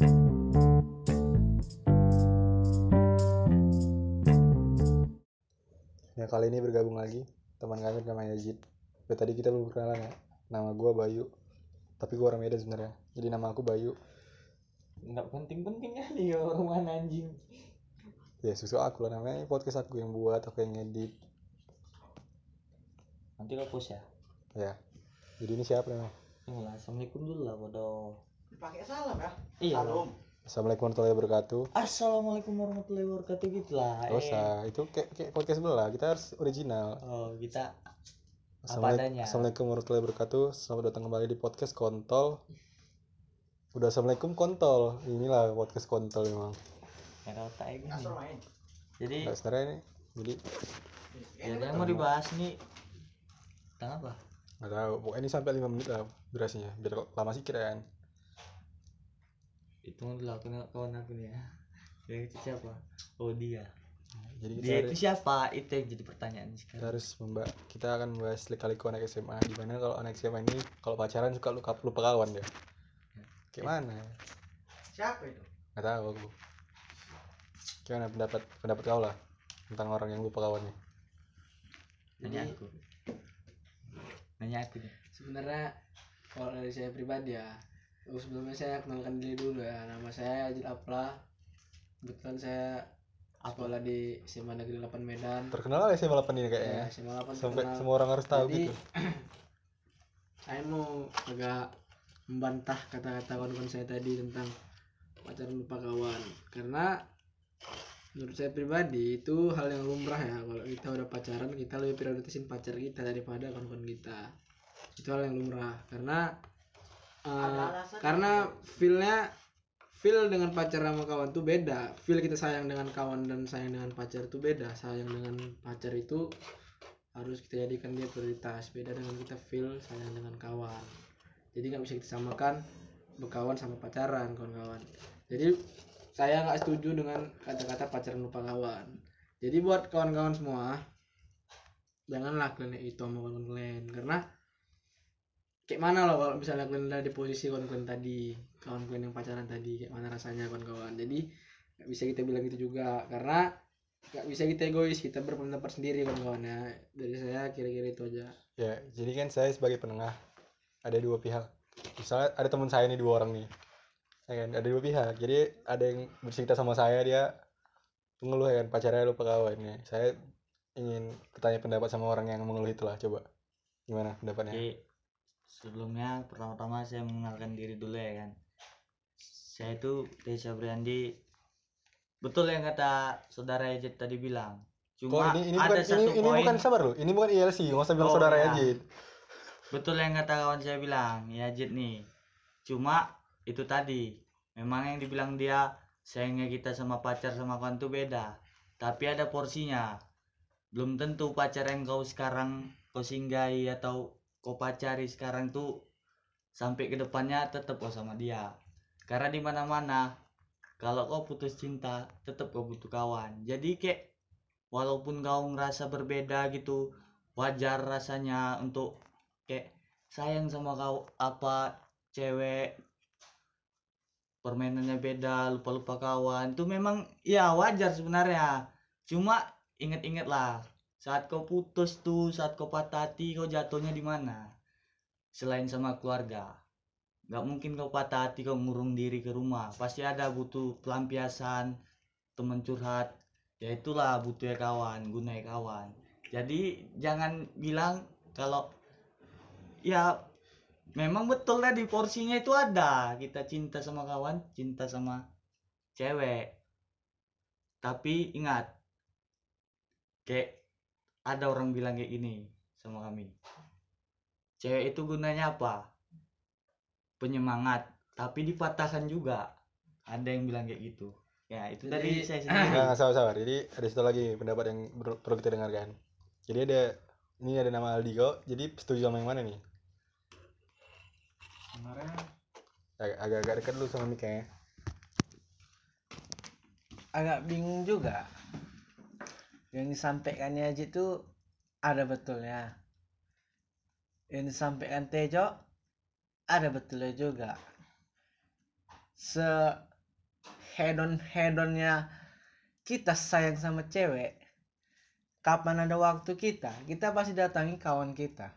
Ya kali ini bergabung lagi teman kami namanya Yazid. Ya, tadi kita belum berkenalan ya. Nama gua Bayu. Tapi gua orang Medan sebenarnya. Jadi nama aku Bayu. nggak penting-penting kali ya orang mana anjing Ya susu aku lah namanya podcast aku yang buat, aku yang ngedit. nanti kau post ya Ya. Jadi ini siapa namanya? Inilah, assalamualaikum dulu lah bodoh pakai salam ya iya salam Assalamualaikum warahmatullahi wabarakatuh. assalamualaikum warahmatullahi wabarakatuh gitu lah Gak usah, itu kayak, kayak podcast sebelah. Kita harus original. oh kita Assalamualaikum, adanya. Assalamualaikum warahmatullahi wabarakatuh. Selamat datang kembali di podcast Kontol. Udah assalamualaikum kontol. Inilah podcast kontol memang. ya kalau tak gini asal main jadi Nah, sebenarnya ini jadi jadi yang mau dibahas nih tentang apa nggak tahu. Pokoknya ini sampai 5 menit lah durasinya. Biar lama sih kan. Dulu aku nengok kawan aku nih ya. Dia itu siapa? Oh dia. Jadi kita, dia hari- itu siapa? Itu yang jadi pertanyaan kita sekarang. harus membah kita akan membahas lika-liku anak SMA di mana kalau anak SMA ini kalau pacaran suka lupa lupa kawan ya. Kayak mana? siapa itu? Nggak tahu aku. Gimana pendapat pendapat kau lah tentang orang yang lupa kawannya? nanya aku. Nanya aku nih sebenarnya kalau dari saya pribadi ya sebelumnya saya kenalkan diri dulu ya. Nama saya Ajit Apla. Kebetulan saya sekolah di SMA Negeri 8 Medan. Terkenal lah SMA 8 ini kayaknya. ya, SMA 8 Sampai terkenal. semua orang harus tahu Jadi, gitu. saya mau agak membantah kata-kata kawan-kawan saya tadi tentang pacaran lupa kawan. Karena menurut saya pribadi itu hal yang lumrah ya. Kalau kita udah pacaran kita lebih prioritasin pacar kita daripada kawan-kawan kita. Itu hal yang lumrah. Karena uh, karena feelnya feel dengan pacar sama kawan tuh beda. Feel kita sayang dengan kawan dan sayang dengan pacar itu beda. Sayang dengan pacar itu harus kita jadikan dia prioritas. Beda dengan kita feel sayang dengan kawan. Jadi nggak bisa kita samakan berkawan sama pacaran kawan-kawan. Jadi saya nggak setuju dengan kata-kata pacaran lupa kawan. Jadi buat kawan-kawan semua janganlah kalian itu sama kawan kalian karena kayak mana loh kalau misalnya kalian ada di posisi kawan-kawan tadi kawan kalian yang pacaran tadi kayak mana rasanya kawan-kawan jadi nggak bisa kita bilang gitu juga karena nggak bisa kita egois kita berpendapat sendiri kawan-kawan ya dari saya kira-kira itu aja Ya, jadi kan saya sebagai penengah ada dua pihak. Misalnya ada teman saya nih dua orang nih. Ya kan, ada dua pihak. Jadi ada yang bercerita sama saya dia mengeluh ya kan pacarnya lupa kawannya. Saya ingin bertanya pendapat sama orang yang mengeluh itulah coba. Gimana pendapatnya? Jadi sebelumnya pertama-tama saya mengenalkan diri dulu ya kan. Saya itu Desa Briandi. Betul yang kata saudara Ejit tadi bilang. Cuma ini ini ada bukan satu ini, bukan sabar loh. Ini bukan ILC, nggak usah bilang Oh, saudara aja. Betul yang kata kawan saya bilang, ya Ejit nih. Cuma itu tadi. Memang yang dibilang dia sayangnya kita sama pacar sama kawan tuh beda. Tapi ada porsinya. Belum tentu pacar yang kau sekarang kau singgahi atau kau pacari sekarang tuh sampai ke depannya tetap kau sama dia. Karena di mana-mana kalau kau putus cinta tetap kau butuh kawan. Jadi kayak walaupun kau ngerasa berbeda gitu wajar rasanya untuk kayak sayang sama kau apa cewek permainannya beda lupa-lupa kawan itu memang ya wajar sebenarnya cuma inget-inget lah saat kau putus tuh saat kau patah hati kau jatuhnya di mana? Selain sama keluarga. Nggak mungkin kau patah hati kau ngurung diri ke rumah. Pasti ada butuh pelampiasan teman curhat. Ya itulah butuh ya kawan guna ya kawan. Jadi jangan bilang kalau ya memang betul lah di porsinya itu ada. Kita cinta sama kawan cinta sama cewek. Tapi ingat kayak ada orang bilang kayak gini sama kami cewek itu gunanya apa penyemangat tapi dipatahkan juga ada yang bilang kayak gitu ya itu Jadi- saya sendiri Nah, sabar sabar. Jadi ada satu lagi pendapat yang perlu kita dengarkan. Jadi ada ini ada nama Aldi kok. Jadi setuju sama yang mana nih? sebenarnya Ag- Agak-agak dekat dulu sama Mika ya. agak bingung juga yang disampaikannya aja tuh ada betulnya. Yang disampaikan Tejo ada betulnya juga. Se hedon hedonnya kita sayang sama cewek kapan ada waktu kita kita pasti datangi kawan kita.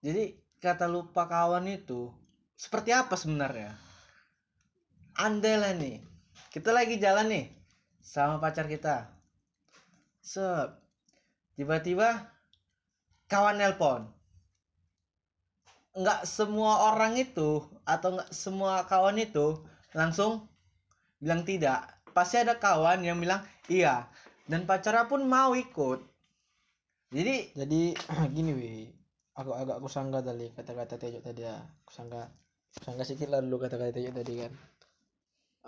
Jadi kata lupa kawan itu seperti apa sebenarnya? Andai lah nih kita lagi jalan nih sama pacar kita sep tiba-tiba kawan nelpon. Nggak semua orang itu atau nggak semua kawan itu langsung bilang tidak. Pasti ada kawan yang bilang iya. Dan pacarnya pun mau ikut. Jadi jadi gini wi. Aku agak aku sangka tadi kata-kata Tejo tadi ya. Aku sangka aku sangka sedikit lah dulu kata-kata Tejo tadi kan.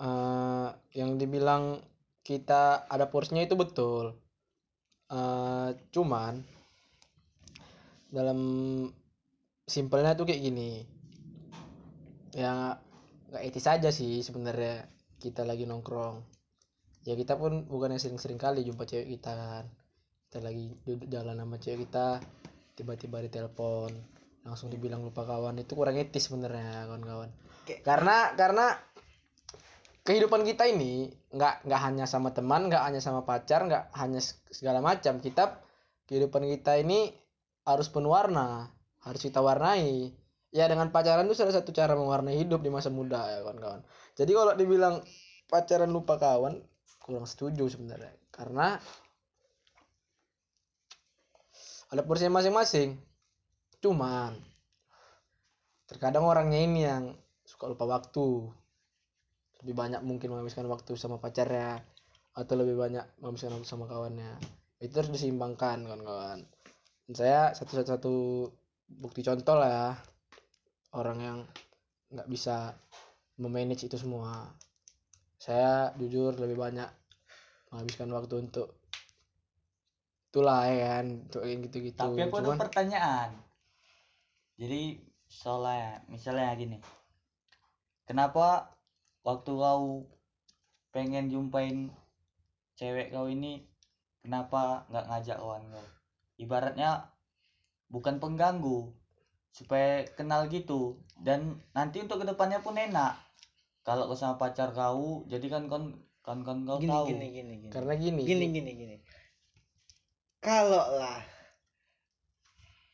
Eh yang dibilang kita ada porsinya itu betul Eh cuman dalam simpelnya tuh kayak gini. Ya nggak etis aja sih sebenarnya kita lagi nongkrong. Ya kita pun bukan yang sering-sering kali jumpa cewek kita kan. Kita lagi duduk jalan sama cewek kita tiba-tiba ditelepon langsung dibilang lupa kawan. Itu kurang etis sebenarnya kawan-kawan. Karena karena kehidupan kita ini nggak nggak hanya sama teman nggak hanya sama pacar nggak hanya segala macam. Kita kehidupan kita ini harus penuh warna harus kita warnai. Ya dengan pacaran itu salah satu cara mewarnai hidup di masa muda ya kawan-kawan. Jadi kalau dibilang pacaran lupa kawan kurang setuju sebenarnya. Karena ada porsinya masing-masing. Cuman terkadang orangnya ini yang suka lupa waktu lebih banyak mungkin menghabiskan waktu sama pacarnya atau lebih banyak menghabiskan waktu sama kawannya. Itu harus diseimbangkan kawan-kawan. Dan saya satu satu bukti contoh lah ya. Orang yang nggak bisa memanage itu semua. Saya jujur lebih banyak menghabiskan waktu untuk itulah ya kan untuk yang gitu-gitu. Tapi aku ada Cuman- pertanyaan. Jadi soalnya misalnya gini. Kenapa waktu kau pengen jumpain cewek kau ini kenapa nggak ngajak kawan kau? Ibaratnya bukan pengganggu supaya kenal gitu. Dan nanti untuk ke depannya pun enak. Kalau kau sama pacar kau jadi kan kon kan kon kau gini tahu. gini gini gini. Karena gini gini. gini gini. Kalau lah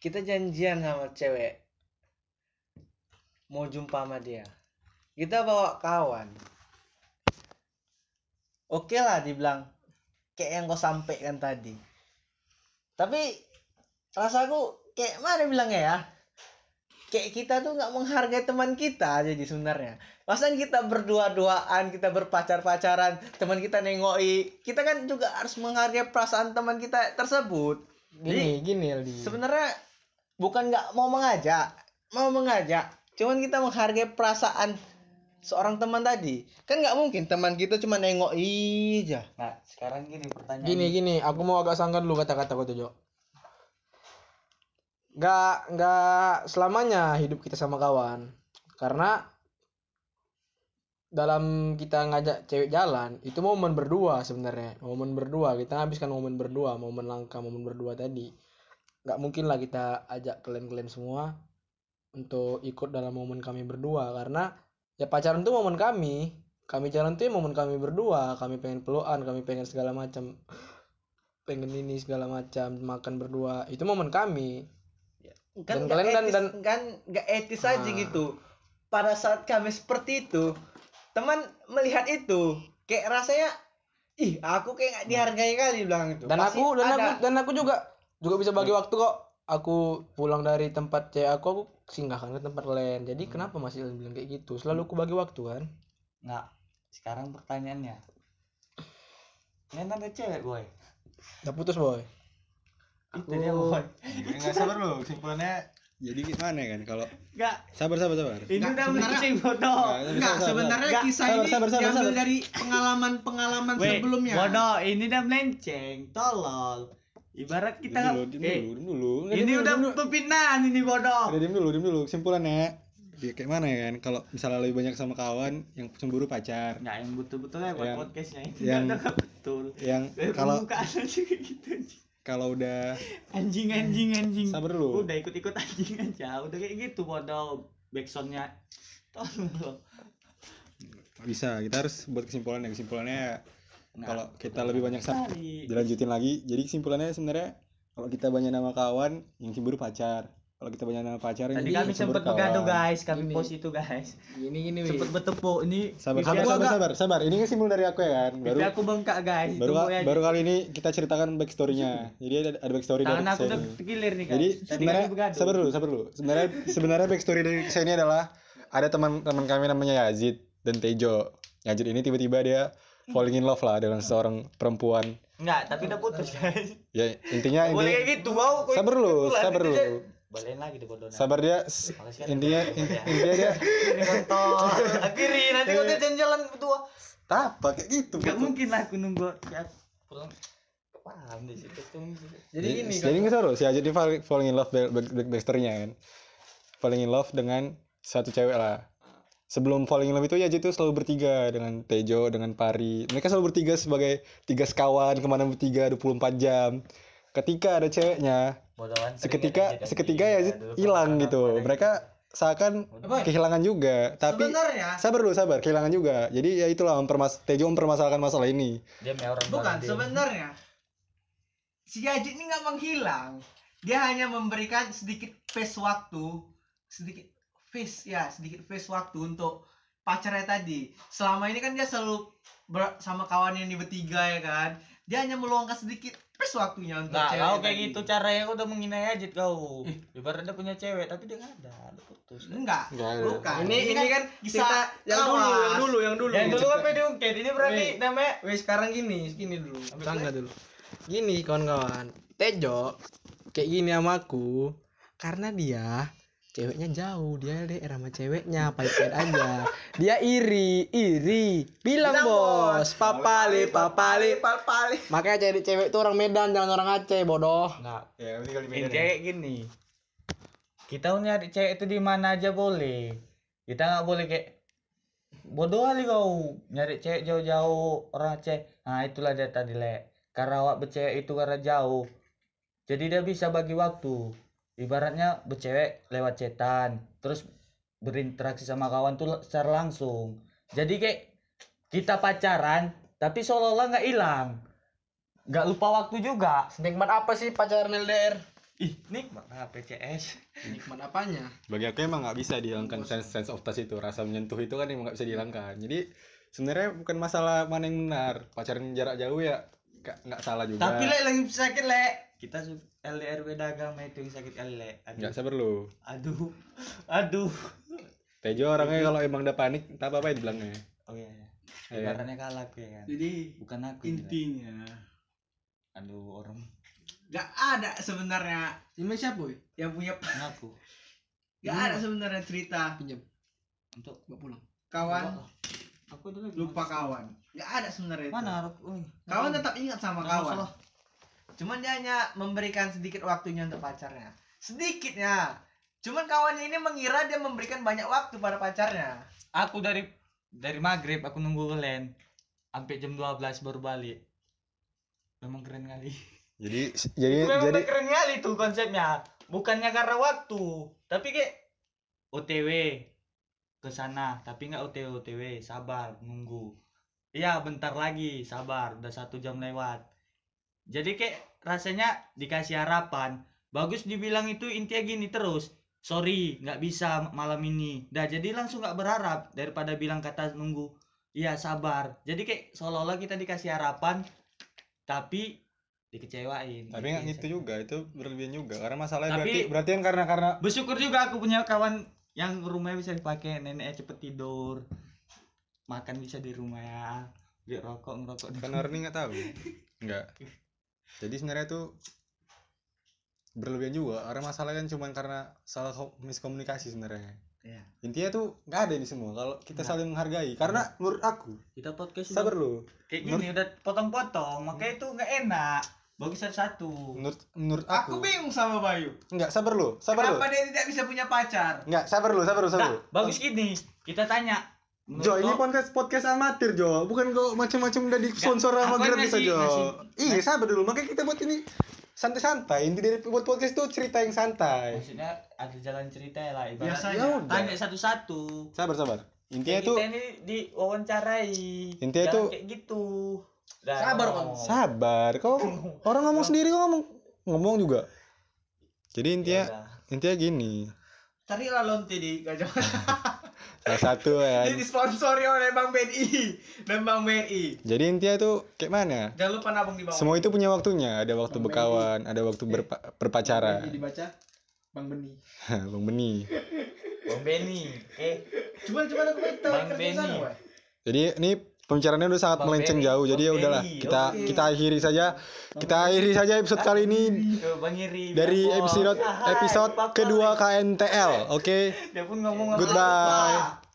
kita janjian sama cewek mau jumpa sama dia kita bawa kawan. Oke lah dibilang kayak yang kau sampaikan tadi. Tapi rasaku kayak mana bilangnya ya? Kayak kita tuh nggak menghargai teman kita jadi sebenarnya. Masa kita berdua-duaan kita berpacar-pacaran teman kita nengoi kita kan juga harus menghargai perasaan teman kita tersebut. Gini gini Aldi. sebenarnya bukan nggak mau mengajak mau mengajak. Cuman kita menghargai perasaan seorang teman tadi. Kan nggak mungkin teman kita cuma nengok aja. Nah sekarang gini pertanyaan gini gini aku mau agak sangka dulu kata-kata kau tuh Jo. Nggak nggak selamanya hidup kita sama kawan. Karena dalam kita ngajak cewek jalan itu momen berdua sebenarnya. Momen berdua kita habiskan momen berdua momen langka momen berdua tadi. Nggak mungkin lah kita ajak kalian-kalian semua untuk ikut dalam momen kami berdua. Karena ya pacaran tuh momen kami. Kami jalan tuh ya momen kami berdua. Kami pengen pelukan kami pengen segala macam. Pengen ini segala macam makan berdua. Itu momen kami. Dan kan nggak kalian dan- etis, dan- kan nggak etis aja Ah. gitu. Pada saat kami seperti itu teman melihat itu kayak rasanya ih aku kayak nggak dihargai kali bilang itu. Dan Pasti aku dan ada. aku dan aku juga juga bisa bagi waktu kok aku pulang dari tempat cewek aku aku singgahkan ke tempat lain. Jadi kenapa masih bilang kayak gitu? Selalu aku bagi waktu kan? Nggak sekarang pertanyaannya. Ada cewek boy. Udah putus boy. Itu dia boy. Enggak sabar lu, kesimpulannya. Jadi gimana kan? Kalau nggak. sabar sabar sabar. ini Nggak, udah melenceng bodoh. Enggak, sebenarnya Nggak, kisah sabar, ini sabar, sabar, diambil sabar. dari pengalaman-pengalaman sebelumnya. bodoh ini udah melenceng tolol ibarat kita Diem dulu, diem eh, dulu, diem dulu. Nggak, ini diem udah diem pepindahan ini bodoh. Udah diem dulu, diem dulu. Kesimpulannya ya, kayak mana ya kan? Kalau misalnya lebih banyak sama kawan yang cemburu pacar. Nggak yang betul-betul ya buat Yang- podcastnya. Ini yang- betul. yang kalau gitu kalau udah anjing anjing anjing. Sabar dulu. Udah ikut-ikut anjing aja. Udah kayak gitu bodoh. Backsoundnya. Tolong. Bisa kita harus buat kesimpulannya kesimpulannya Nah, kalau kita lebih banyak sekali. dilanjutin lagi jadi kesimpulannya sebenarnya kalau kita banyak nama kawan yang cemburu pacar kalau kita banyak nama pacar yang Tadi kami cemburu sempat begaduh kawan. guys, kami Ini. post itu guys. Gini Wi. Sempat bertepuk ini. sabar sabar aku sabar agak- sabar sabar ini kesimpulan dari aku ya kan baru aku bengkak guys. baru Tunggu ya. baru kali ini kita ceritakan backstorynya jadi ada, ada backstory dari Tangan aku kisah udah ini. tergilir nih guys. jadi Tadi sebenarnya kami sabar dulu sabar dulu sebenarnya sebenarnya backstory dari kisah ini adalah ada teman teman kami namanya Yazid dan Tejo Yazid ini tiba-tiba dia falling in love lah dengan seorang perempuan Enggak, tapi udah putus guys. ya intinya Boleh intinya kayak gitu, wow. kok sabar pukulan, sabar dia- Balikin lagi di bodoh. sabar dia s- intinya in- intinya dia Ini kontol. Akhiri nanti kau dia jalan-jalan berdua. apa kayak gitu Gak mungkin lah aku nunggu ya pulang. Paham di situ tuh. Jadi gini jadi nggak seru si Ajit ini fall- falling in love back, back, back, backstory-nya kan falling in love dengan satu cewek lah sebelum falling in love itu Yazid itu selalu bertiga dengan Tejo dengan Pari. Mereka selalu bertiga sebagai tiga sekawan ke mana bertiga 24 jam. Ketika ada ceweknya Bodohan. seketika seketika Yazid hilang gitu. mereka seakan Apa? kehilangan juga tapi sebenarnya sabar dulu sabar kehilangan juga. Jadi ya itulah mempermas Tejo mempermasalahkan masalah ini. Dia bukan sebenarnya si Yazid ini nggak menghilang. Dia hanya memberikan sedikit space waktu sedikit face ya sedikit face waktu untuk pacarnya tadi selama ini kan dia selalu ber- sama kawannya ini bertiga ya kan dia hanya meluangkan sedikit space waktunya untuk Nah, cewek kau kayak tadi. gitu caranya kau udah menghina Yazid kau. Ibarat dia punya cewek tapi dia nggak ada, udah putus. enggak bukan Ini ini kan kisah cerita yang dulu, yang dulu, yang dulu. Yang dulu apa diungkit? Ini berarti Weh. namanya Weh sekarang gini, gini dulu. Tangga dulu. Gini kawan-kawan. Tejo kayak gini sama aku karena dia ceweknya jauh dia LDR sama ceweknya pahit-pahit aja dia iri iri bilang, bos papali papali papali makanya cewek cewek itu orang Medan jangan orang Aceh bodoh enggak. ya ini kali Ini cewek gini. Kita nyari cewek itu di mana aja boleh. Kita nggak boleh kayak bodoh kali kau nyari cewek jauh-jauh orang Aceh. Nah itulah dia tadi le. Karena awak bercewek itu karena jauh. Jadi dia bisa bagi waktu. Ibaratnya bercewek lewat cetan, terus berinteraksi sama kawan tuh secara langsung. Jadi kayak kita pacaran, tapi seolah-olah nggak hilang. Nggak lupa waktu juga. nikmat apa sih pacaran LDR Ih, nikmat lah PCS. nikmat apanya bagi aku emang nggak bisa dihilangkan sense sense of touch itu rasa menyentuh itu kan emang nggak bisa dihilangkan jadi sebenarnya bukan masalah mana yang benar pacaran jarak jauh ya nggak nggak salah juga Tapi lek lagi sakit lek. Kita LDR beda agama itu yang sakit. Aduh. nggak sabar lu Aduh. Aduh. Tejo orangnya kalau emang udah panik tak apa apain bilangnya Oh iya. iya. Iya. Ibaratnya kalah aku ya kan. jadi Bukan aku. intinya Aduh orang nggak ada sebenarnya ini siapa yang punya ngaku nggak ada sebenarnya cerita pinjam untuk bawa pulang kawan Aku dulu lupa kawan nggak ada sebenarnya itu. Mana kawan tetap ingat sama kawan masalah. Cuman dia hanya memberikan sedikit waktunya untuk pacarnya sedikitnya cuman kawannya ini mengira dia memberikan banyak waktu pada pacarnya Aku dari dari maghrib aku nunggu kalian sampai jam 12 baru balik. Memang keren kali. jadi jadi Itu memang jadi keren kali tuh konsepnya. Bukannya karena waktu, tapi kayak OTW ke sana, tapi nggak OTW OTW, sabar nunggu. Iya, bentar lagi, sabar, udah satu jam lewat. Jadi kayak rasanya dikasih harapan, bagus dibilang itu intinya gini terus. Sorry, nggak bisa malam ini. Dah jadi langsung nggak berharap daripada bilang kata nunggu. Iya sabar. Jadi kayak seolah-olah kita dikasih harapan, tapi dikecewain. tapi nggak gitu juga itu berlebihan juga karena masalahnya Tapi- berarti berarti kan karena karena bersyukur juga aku punya kawan yang rumahnya bisa dipakai neneknya cepet tidur makan bisa di rumah ya beli rokok ngerokok kan ini nggak tahu nggak jadi sebenarnya tuh berlebihan juga. Karena masalahnya kan cuma karena salah ko- miskomunikasi sebenarnya. Iya. intinya tuh nggak ada ini semua kalau kita Nggak. saling menghargai. Karena menurut aku kita podcast sabar lu kayak gini udah potong-potong makanya itu nggak enak. Bagus satu-satu. Menurut menurut aku aku bingung sama Bayu. Nggak sabar lu sabar lu kenapa dia tidak bisa punya pacar? Nggak sabar lu sabar lu sabar Nah, lu bagus gini kita tanya menurut Jo, ini podcast podcast amatir Jo, bukan kok macam-macam udah di sponsor sama Jo. ngasih- Iya, sabar dulu, makanya kita buat ini santai-santai. Inti dari buat podcast itu cerita yang santai. maksudnya ada jalan cerita ya lah ibarat Biasanya. Ya tanya satu-satu Sabar, sabar. intinya tuh kita ini diwawancarai Intinya tuh- kayak gitu Dah, Sabar. Kon. sabar kau orang ngomong sendiri kau ngomong ngomong juga jadi intinya Ya intinya gini Carilah lonte di kacamata. salah satu ya Ini disponsori oleh Bang BNI dan Bang BRI. jadi intinya tuh kayak mana Jangan lupa nabung di bawah. semua itu punya waktunya ada waktu Bang berkawan ada waktu berpa- berpacaran Ini dibaca Bang Beni. bang Beni Bang Benny eh coba aku Bang kerja Benny. sana, Wak. jadi ini pembicaraannya udah sangat Bang melenceng jauh jadi ya Bang udahlah kita oke. kita akhiri saja. Kita akhiri saja episode kali ini Bang dari episode episode kedua KNTL oke? Ngomong Goodbye.